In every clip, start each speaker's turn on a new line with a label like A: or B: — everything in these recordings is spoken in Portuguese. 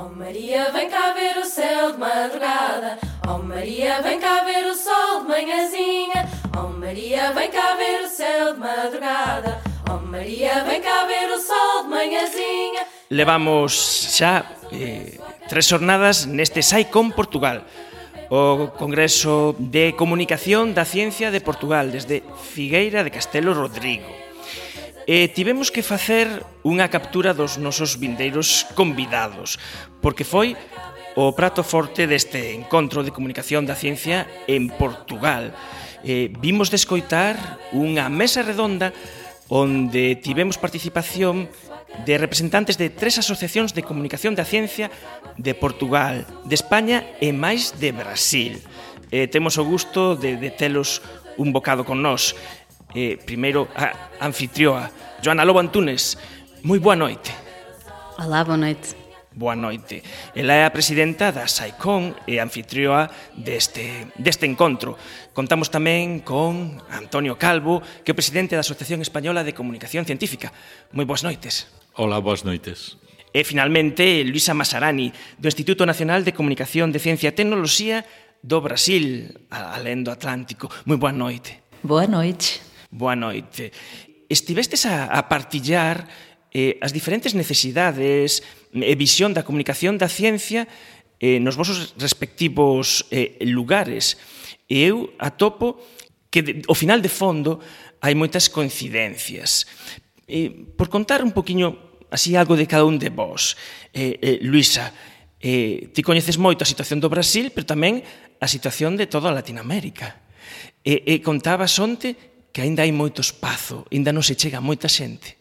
A: Oh Maria, vem cá ver o céu de madrugada. Oh Maria, vem cá ver o sol de manhãzinha. Oh Maria, vem cá ver o céu de madrugada. Oh Maria, vem cá ver o sol de manhãzinha.
B: Levamos xa eh, tres xornadas neste SAICOM Portugal o Congreso de Comunicación da Ciencia de Portugal desde Figueira de Castelo Rodrigo e tivemos que facer unha captura dos nosos vindeiros convidados, porque foi o prato forte deste encontro de comunicación da ciencia en Portugal. Eh, vimos de escoitar unha mesa redonda onde tivemos participación de representantes de tres asociacións de comunicación da ciencia de Portugal, de España e máis de Brasil. Eh, temos o gusto de, de telos un bocado con nós eh, primeiro a anfitrioa Joana Lobo Antunes. Moi boa noite.
C: Olá, boa noite.
B: Boa noite. Ela é a presidenta da SAICON e anfitrioa deste, deste encontro. Contamos tamén con Antonio Calvo, que é o presidente da Asociación Española de Comunicación Científica. Moi boas noites.
D: Ola, boas noites.
B: E finalmente, Luisa Masarani, do Instituto Nacional de Comunicación de Ciencia e Tecnoloxía do Brasil, alén do Atlántico. Moi boa noite.
C: Boa noite.
B: Boa noite. Estivestes a, a partillar eh, as diferentes necesidades e visión da comunicación da ciencia eh, nos vosos respectivos eh, lugares. E eu atopo que de, ao final de fondo hai moitas coincidencias. Eh, por contar un poquinho así algo de cada un de vós, eh, eh, Luisa, eh, ti coñeces moito a situación do Brasil, pero tamén a situación de toda a Latinoamérica. E, e contabas onte que aínda hai moito espazo, aínda non se chega moita xente.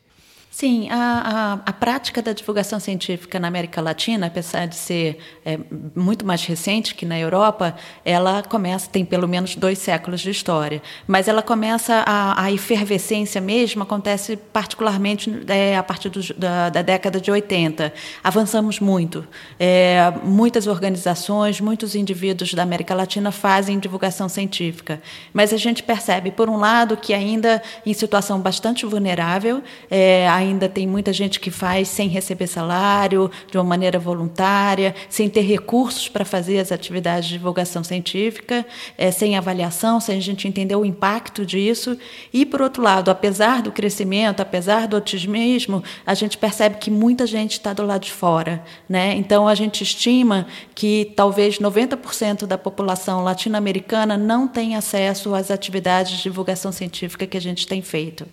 C: Sim, a, a, a, prática da divulgação científica na América Latina, apesar de ser é, muito mais recente que na Europa, ela começa, tem pelo menos dois séculos de história. Mas ela começa, a, a efervescência mesmo acontece particularmente é, a partir do, da, da, década de 80. Avançamos muito. É, muitas organizações, muitos indivíduos da América Latina fazem divulgação científica. Mas a gente percebe, por um lado, que ainda em situação bastante vulnerável, é, ainda tem muita gente que faz sem receber salário, de uma maneira voluntária, sem ter recursos para fazer as atividades de divulgação científica, é, sem avaliação, sem a gente entender o impacto disso. E, por outro lado, apesar do crescimento, apesar do otimismo, a gente percebe que muita gente está do lado de fora. Né? Então, a gente estima que talvez 90% da população latino-americana não tem acesso às atividades de divulgação científica que a gente tem feito.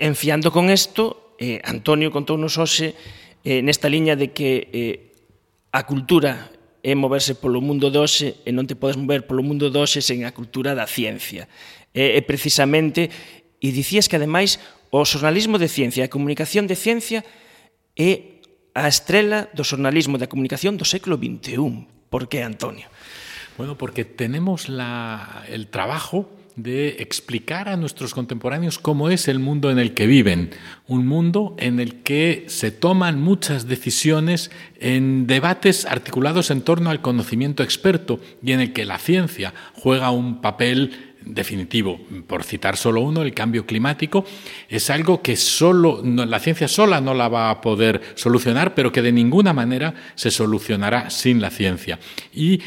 B: Enfiando com isto, eh, Antonio contounos hoxe eh, nesta liña de que eh, a cultura é moverse polo mundo de hoxe e non te podes mover polo mundo de hoxe sen a cultura da ciencia. E, e precisamente, e dicías que ademais o xornalismo de ciencia e a comunicación de ciencia é a estrela do xornalismo da comunicación do século XXI. Por que, Antonio?
D: Bueno, porque tenemos la, el trabajo de explicar a nuestros contemporáneos cómo es el mundo en el que viven, un mundo en el que se toman muchas decisiones en debates articulados en torno al conocimiento experto y en el que la ciencia juega un papel definitivo. Por citar solo uno, el cambio climático es algo que solo la ciencia sola no la va a poder solucionar, pero que de ninguna manera se solucionará sin la ciencia. Y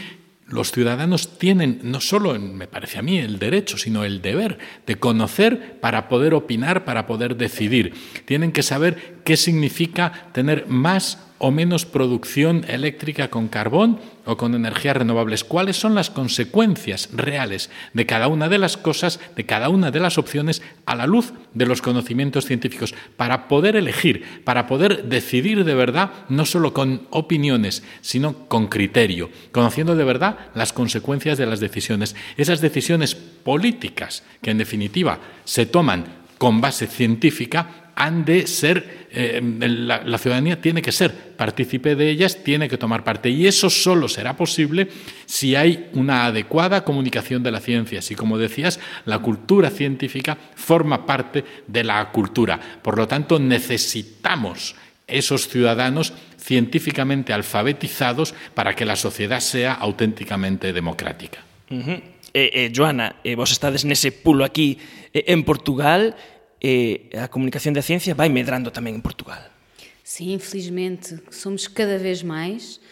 D: los ciudadanos tienen no solo, me parece a mí, el derecho, sino el deber de conocer para poder opinar, para poder decidir. Tienen que saber qué significa tener más o menos producción eléctrica con carbón o con energías renovables. ¿Cuáles son las consecuencias reales de cada una de las cosas, de cada una de las opciones a la luz de los conocimientos científicos? Para poder elegir, para poder decidir de verdad, no solo con opiniones, sino con criterio, conociendo de verdad las consecuencias de las decisiones. Esas decisiones políticas que en definitiva se toman con base científica han de ser, eh, la, ciudadanía tiene que ser partícipe de ellas, tiene que tomar parte. Y eso solo será posible si hay una adecuada comunicación de la ciencia. Si, como decías, la cultura científica forma parte de la cultura. Por lo tanto, necesitamos esos ciudadanos científicamente alfabetizados para que la sociedad sea auténticamente democrática.
B: eh, eh, Joana, eh, vos estades nese pulo aquí eh, en Portugal, eh, a comunicación da ciencia vai medrando tamén en Portugal.
E: Sim, infelizmente, somos cada vez mais.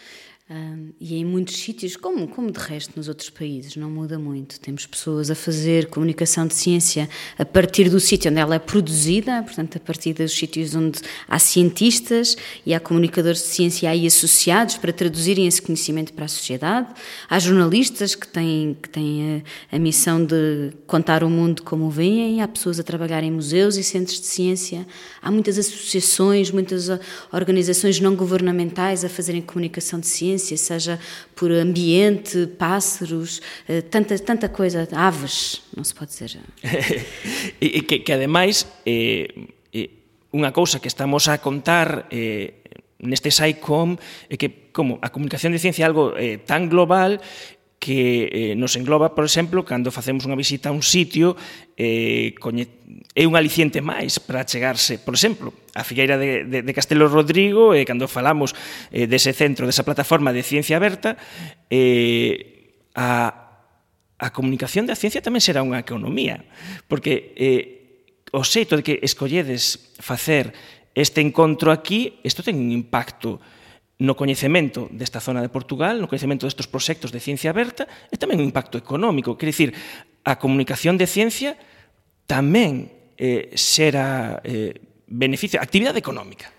E: E em muitos sítios, como, como de resto nos outros países, não muda muito. Temos pessoas a fazer comunicação de ciência a partir do sítio onde ela é produzida, portanto, a partir dos sítios onde há cientistas e há comunicadores de ciência aí associados para traduzirem esse conhecimento para a sociedade. Há jornalistas que têm, que têm a, a missão de contar o mundo como veem, há pessoas a trabalhar em museus e centros de ciência, há muitas associações, muitas organizações não governamentais a fazerem comunicação de ciência existência, seja por ambiente, pássaros, eh, tanta, tanta coisa, aves, non se pode dizer.
B: e que, que ademais, eh, eh, unha cousa que estamos a contar eh, neste SciComm é que como a comunicación de ciencia é algo eh, tan global que eh, nos engloba, por exemplo, cando facemos unha visita a un sitio, eh, coñe... é un aliciente máis para chegarse, por exemplo, a Figueira de, de, de Castelo Rodrigo, eh, cando falamos eh, dese centro, desa plataforma de ciencia aberta, eh, a, a comunicación da ciencia tamén será unha economía, porque eh, o xeito de que escolledes facer este encontro aquí, isto ten un impacto no coñecemento desta zona de Portugal, no coñecemento destes proxectos de ciencia aberta e tamén un impacto económico. Quer dicir, a comunicación de ciencia tamén eh, será eh, beneficio, actividade económica.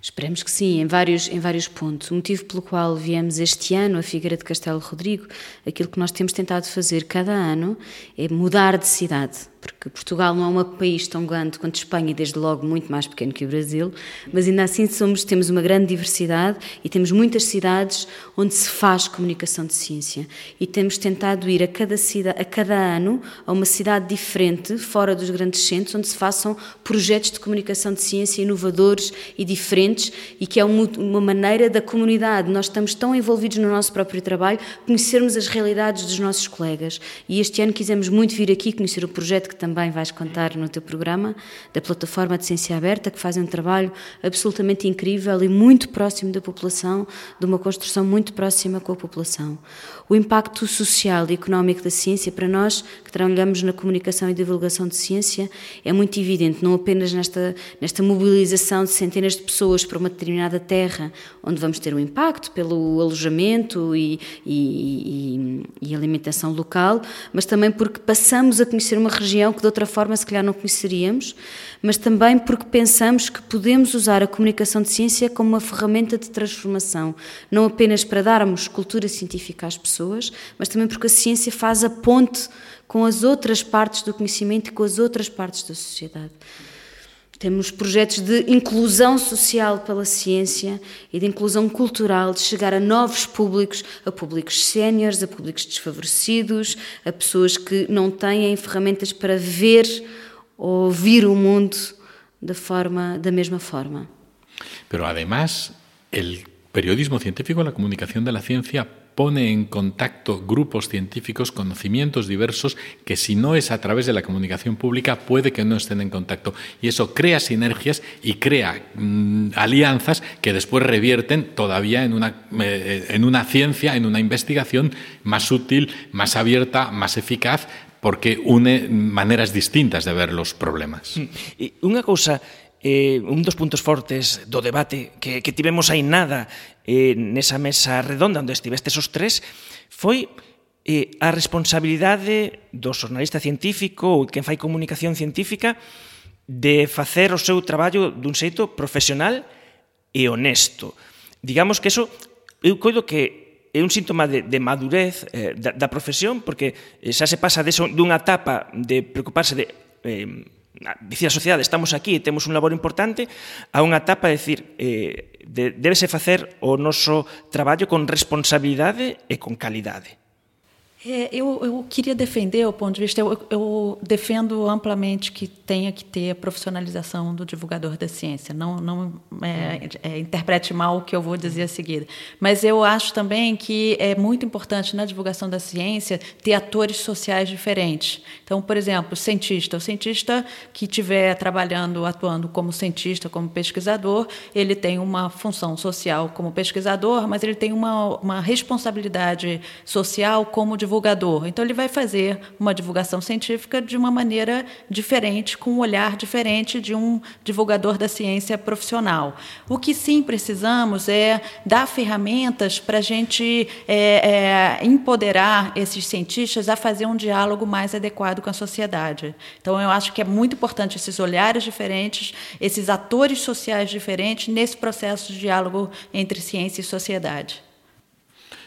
E: Esperemos que sim, em vários, em vários pontos. O motivo pelo qual viemos este ano a Figueira de Castelo Rodrigo, aquilo que nós temos tentado fazer cada ano é mudar de cidade porque Portugal não é um país tão grande quanto Espanha e desde logo muito mais pequeno que o Brasil, mas ainda assim somos, temos uma grande diversidade e temos muitas cidades onde se faz comunicação de ciência. E temos tentado ir a cada, cidade, a cada ano a uma cidade diferente, fora dos grandes centros, onde se façam projetos de comunicação de ciência inovadores e diferentes e que é uma maneira da comunidade, nós estamos tão envolvidos no nosso próprio trabalho, conhecermos as realidades dos nossos colegas. E este ano quisemos muito vir aqui conhecer o projeto que também vais contar no teu programa, da plataforma de Ciência Aberta, que fazem um trabalho absolutamente incrível e muito próximo da população, de uma construção muito próxima com a população. O impacto social e económico da ciência, para nós que trabalhamos na comunicação e divulgação de ciência, é muito evidente, não apenas nesta, nesta mobilização de centenas de pessoas para uma determinada terra, onde vamos ter um impacto pelo alojamento e, e, e, e alimentação local, mas também porque passamos a conhecer uma região região que de outra forma se calhar não conheceríamos, mas também porque pensamos que podemos usar a comunicação de ciência como uma ferramenta de transformação, não apenas para darmos cultura científica às pessoas, mas também porque a ciência faz a ponte com as outras partes do conhecimento e com as outras partes da sociedade. Temos projetos de inclusão social pela ciência e de inclusão cultural, de chegar a novos públicos, a públicos séniores, a públicos desfavorecidos, a pessoas que não têm ferramentas para ver ou ouvir o mundo da forma da mesma forma.
D: Pero además, el periodismo científico, la comunicación de la ciencia pone en contacto grupos científicos, conocimientos diversos, que si no es a través de la comunicación pública puede que no estén en contacto. Y eso crea sinergias y crea mmm, alianzas que después revierten todavía en una, eh, en una ciencia, en una investigación más útil, más abierta, más eficaz, porque une maneras distintas de ver los problemas.
B: Y una cosa eh, un dos puntos fortes do debate que, que tivemos nada eh, nesa mesa redonda onde estivestes os tres foi eh, a responsabilidade do xornalista científico ou quen fai comunicación científica de facer o seu traballo dun xeito profesional e honesto. Digamos que eso, eu coido que é un síntoma de, de madurez eh, da, da profesión, porque eh, xa se pasa de eso, dunha etapa de preocuparse de eh, dicir a sociedade, estamos aquí, temos un labor importante, a unha etapa de decir, eh, de, débese facer o noso traballo con responsabilidade e con calidade.
C: É, eu, eu, queria defender o ponto de vista, eu, eu, defendo amplamente que tenha que ter a profissionalização do divulgador da ciência. Não, não é, é, interprete mal o que eu vou dizer a seguir. Mas eu acho também que é muito importante na divulgação da ciência ter atores sociais diferentes. Então, por exemplo, o cientista. O cientista que estiver trabalhando, atuando como cientista, como pesquisador, ele tem uma função social como pesquisador, mas ele tem uma, uma responsabilidade social como divulgador divulgador. Então, ele vai fazer uma divulgação científica de uma maneira diferente, com um olhar diferente de um divulgador da ciência profissional. O que sim precisamos é dar ferramentas para a gente é, é, empoderar esses cientistas a fazer um diálogo mais adequado com a sociedade. Então, eu acho que é muito importante esses olhares diferentes, esses atores sociais diferentes nesse processo de diálogo entre ciência e sociedade.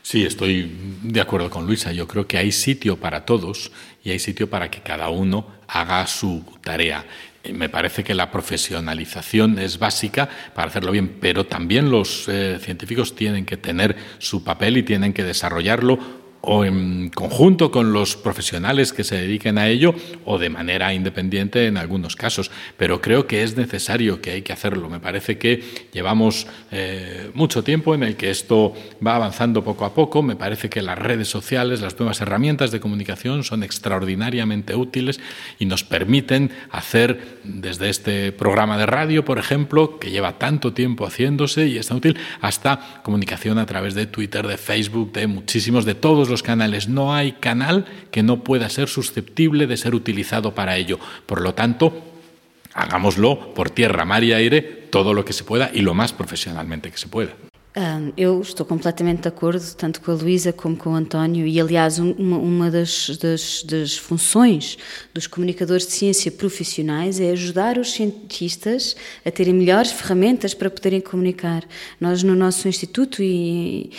D: Sí, estoy de acuerdo con Luisa. Yo creo que hay sitio para todos y hay sitio para que cada uno haga su tarea. Eh, me parece que la profesionalización es básica para hacerlo bien, pero también los eh, científicos tienen que tener su papel y tienen que desarrollarlo o en conjunto con los profesionales que se dediquen a ello o de manera independiente en algunos casos. Pero creo que es necesario que hay que hacerlo. Me parece que llevamos eh, mucho tiempo en el que esto va avanzando poco a poco. Me parece que las redes sociales, las nuevas herramientas de comunicación son extraordinariamente útiles y nos permiten hacer desde este programa de radio, por ejemplo, que lleva tanto tiempo haciéndose y es tan útil, hasta comunicación a través de Twitter, de Facebook, de muchísimos, de todos los canales. No hay canal que no pueda ser susceptible de ser utilizado para ello. Por lo tanto, hagámoslo por tierra, mar y aire, todo lo que se pueda y lo más profesionalmente que se pueda.
E: Eu estou completamente de acordo, tanto com a Luísa como com o António, e aliás, uma, uma das, das, das, funções dos comunicadores de ciência profissionais é ajudar os cientistas a terem melhores ferramentas para poderem comunicar. Nós, no nosso instituto, e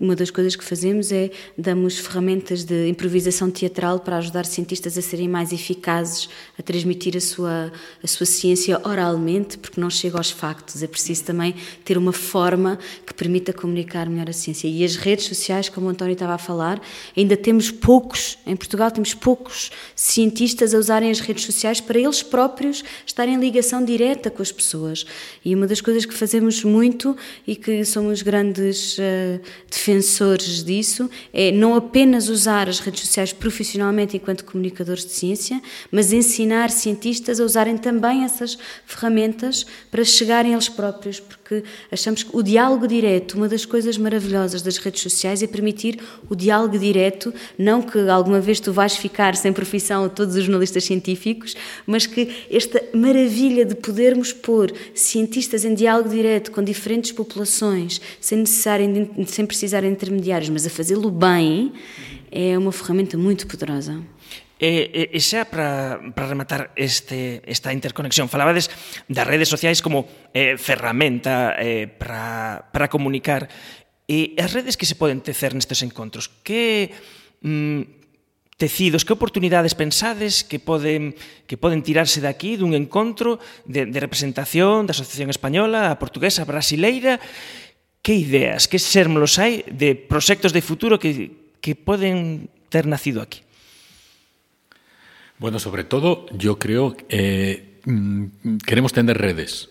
E: uma das coisas que fazemos é damos ferramentas de improvisação teatral para ajudar cientistas a serem mais eficazes, a transmitir a sua, a sua ciência oralmente, porque não chega aos factos. É preciso também ter uma forma que permita comunicar melhor a ciência. E as redes sociais, como o António estava a falar, ainda temos poucos, em Portugal temos poucos cientistas a usarem as redes sociais para eles próprios estarem em ligação direta com as pessoas. E uma das coisas que fazemos muito e que somos grandes uh, defensores disso é não apenas usar as redes sociais profissionalmente enquanto comunicadores de ciência, mas ensinar cientistas a usarem também essas ferramentas para chegarem eles próprios, porque achamos que o diálogo direto uma das coisas maravilhosas das redes sociais é permitir o diálogo direto, não que alguma vez tu vais ficar sem profissão todos os jornalistas científicos, mas que esta maravilha de podermos pôr cientistas em diálogo direto com diferentes populações, sem, necessariamente, sem precisar de intermediários, mas a fazê-lo bem, é uma ferramenta muito poderosa.
B: Eh, eh, e, e, e xa para rematar este, esta interconexión, falabades das redes sociais como eh, ferramenta eh, para comunicar e as redes que se poden tecer nestes encontros. Que mm, tecidos, que oportunidades pensades que poden, que poden tirarse daqui dun encontro de, de representación da Asociación Española, a portuguesa, a brasileira, que ideas, que sermos hai de proxectos de futuro que, que poden ter nacido aquí?
D: Bueno, sobre todo yo creo que eh, mm, queremos tener redes.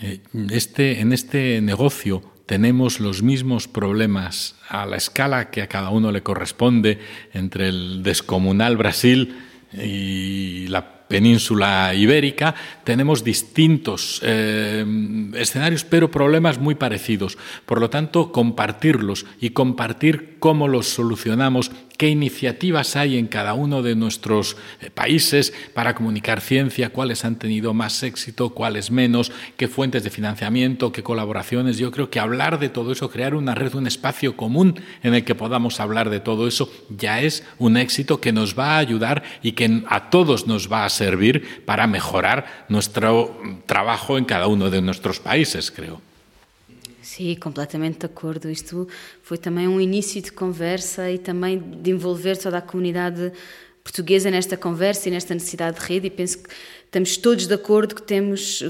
D: Eh, este, en este negocio tenemos los mismos problemas a la escala que a cada uno le corresponde entre el descomunal Brasil y la península ibérica, tenemos distintos eh, escenarios, pero problemas muy parecidos. Por lo tanto, compartirlos y compartir cómo los solucionamos qué iniciativas hay en cada uno de nuestros eh, países para comunicar ciencia, cuáles han tenido más éxito, cuáles menos, qué fuentes de financiamiento, qué colaboraciones. Yo creo que hablar de todo eso, crear una red, un espacio común en el que podamos hablar de todo eso, ya es un éxito que nos va a ayudar y que a todos nos va a servir para mejorar nuestro trabajo en cada uno de nuestros países, creo.
E: Sim, completamente de acordo. Isto foi também um início de conversa e também de envolver toda a comunidade portuguesa nesta conversa e nesta necessidade de rede. E penso que estamos todos de acordo que temos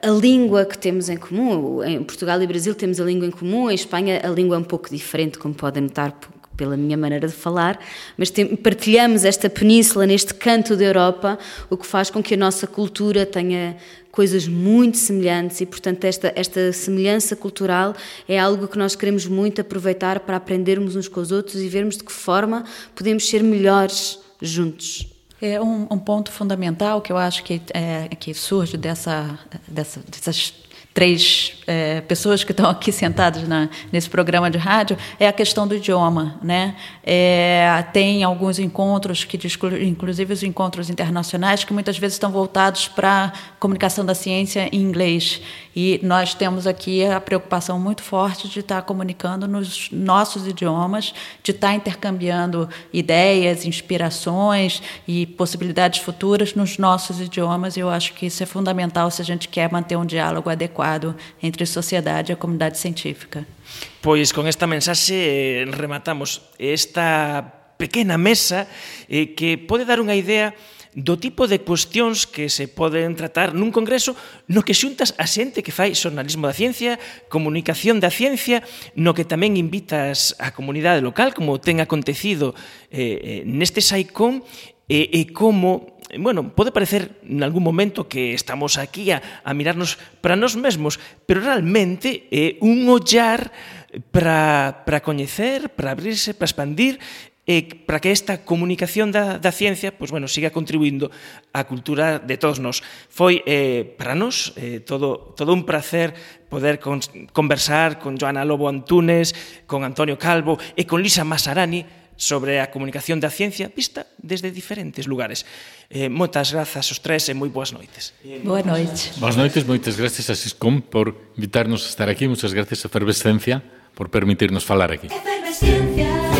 E: a língua que temos em comum. Em Portugal e Brasil temos a língua em comum, em Espanha a língua é um pouco diferente, como podem notar pela minha maneira de falar, mas tem, partilhamos esta península neste canto da Europa, o que faz com que a nossa cultura tenha coisas muito semelhantes e, portanto, esta, esta semelhança cultural é algo que nós queremos muito aproveitar para aprendermos uns com os outros e vermos de que forma podemos ser melhores juntos.
C: É um, um ponto fundamental que eu acho que, é, que surge dessa, dessa, dessas três é, pessoas que estão aqui sentadas na, nesse programa de rádio é a questão do idioma, né? É, tem alguns encontros que, inclusive os encontros internacionais, que muitas vezes estão voltados para comunicação da ciência em inglês. E nós temos aqui a preocupação muito forte de estar comunicando nos nossos idiomas, de estar intercambiando ideias, inspirações e possibilidades futuras nos nossos idiomas. Eu acho que isso é fundamental se a gente quer manter um diálogo adequado adecuado entre a sociedade e a comunidade científica.
B: Pois con esta mensaxe eh, rematamos esta pequena mesa eh, que pode dar unha idea do tipo de cuestións que se poden tratar nun congreso no que xuntas a xente que fai xornalismo da ciencia, comunicación da ciencia, no que tamén invitas a comunidade local, como ten acontecido eh, eh neste SAICOM, Eh, eh, e, e como bueno, pode parecer en algún momento que estamos aquí a, a mirarnos para nós mesmos, pero realmente é un ollar para, para coñecer, para abrirse, para expandir, e para que esta comunicación da, da ciencia pues, bueno, siga contribuindo á cultura de todos nós. Foi eh, para nós eh, todo, todo un placer poder con, conversar con Joana Lobo Antunes, con Antonio Calvo e con Lisa Masarani, sobre a comunicación da ciencia vista desde diferentes lugares. Eh, moitas grazas os tres e moi boas noites.
C: Boa noite.
D: Boas noites, moitas gracias a Siscom por invitarnos a estar aquí. Moitas gracias a Efervescencia por permitirnos falar aquí. Efervescencia.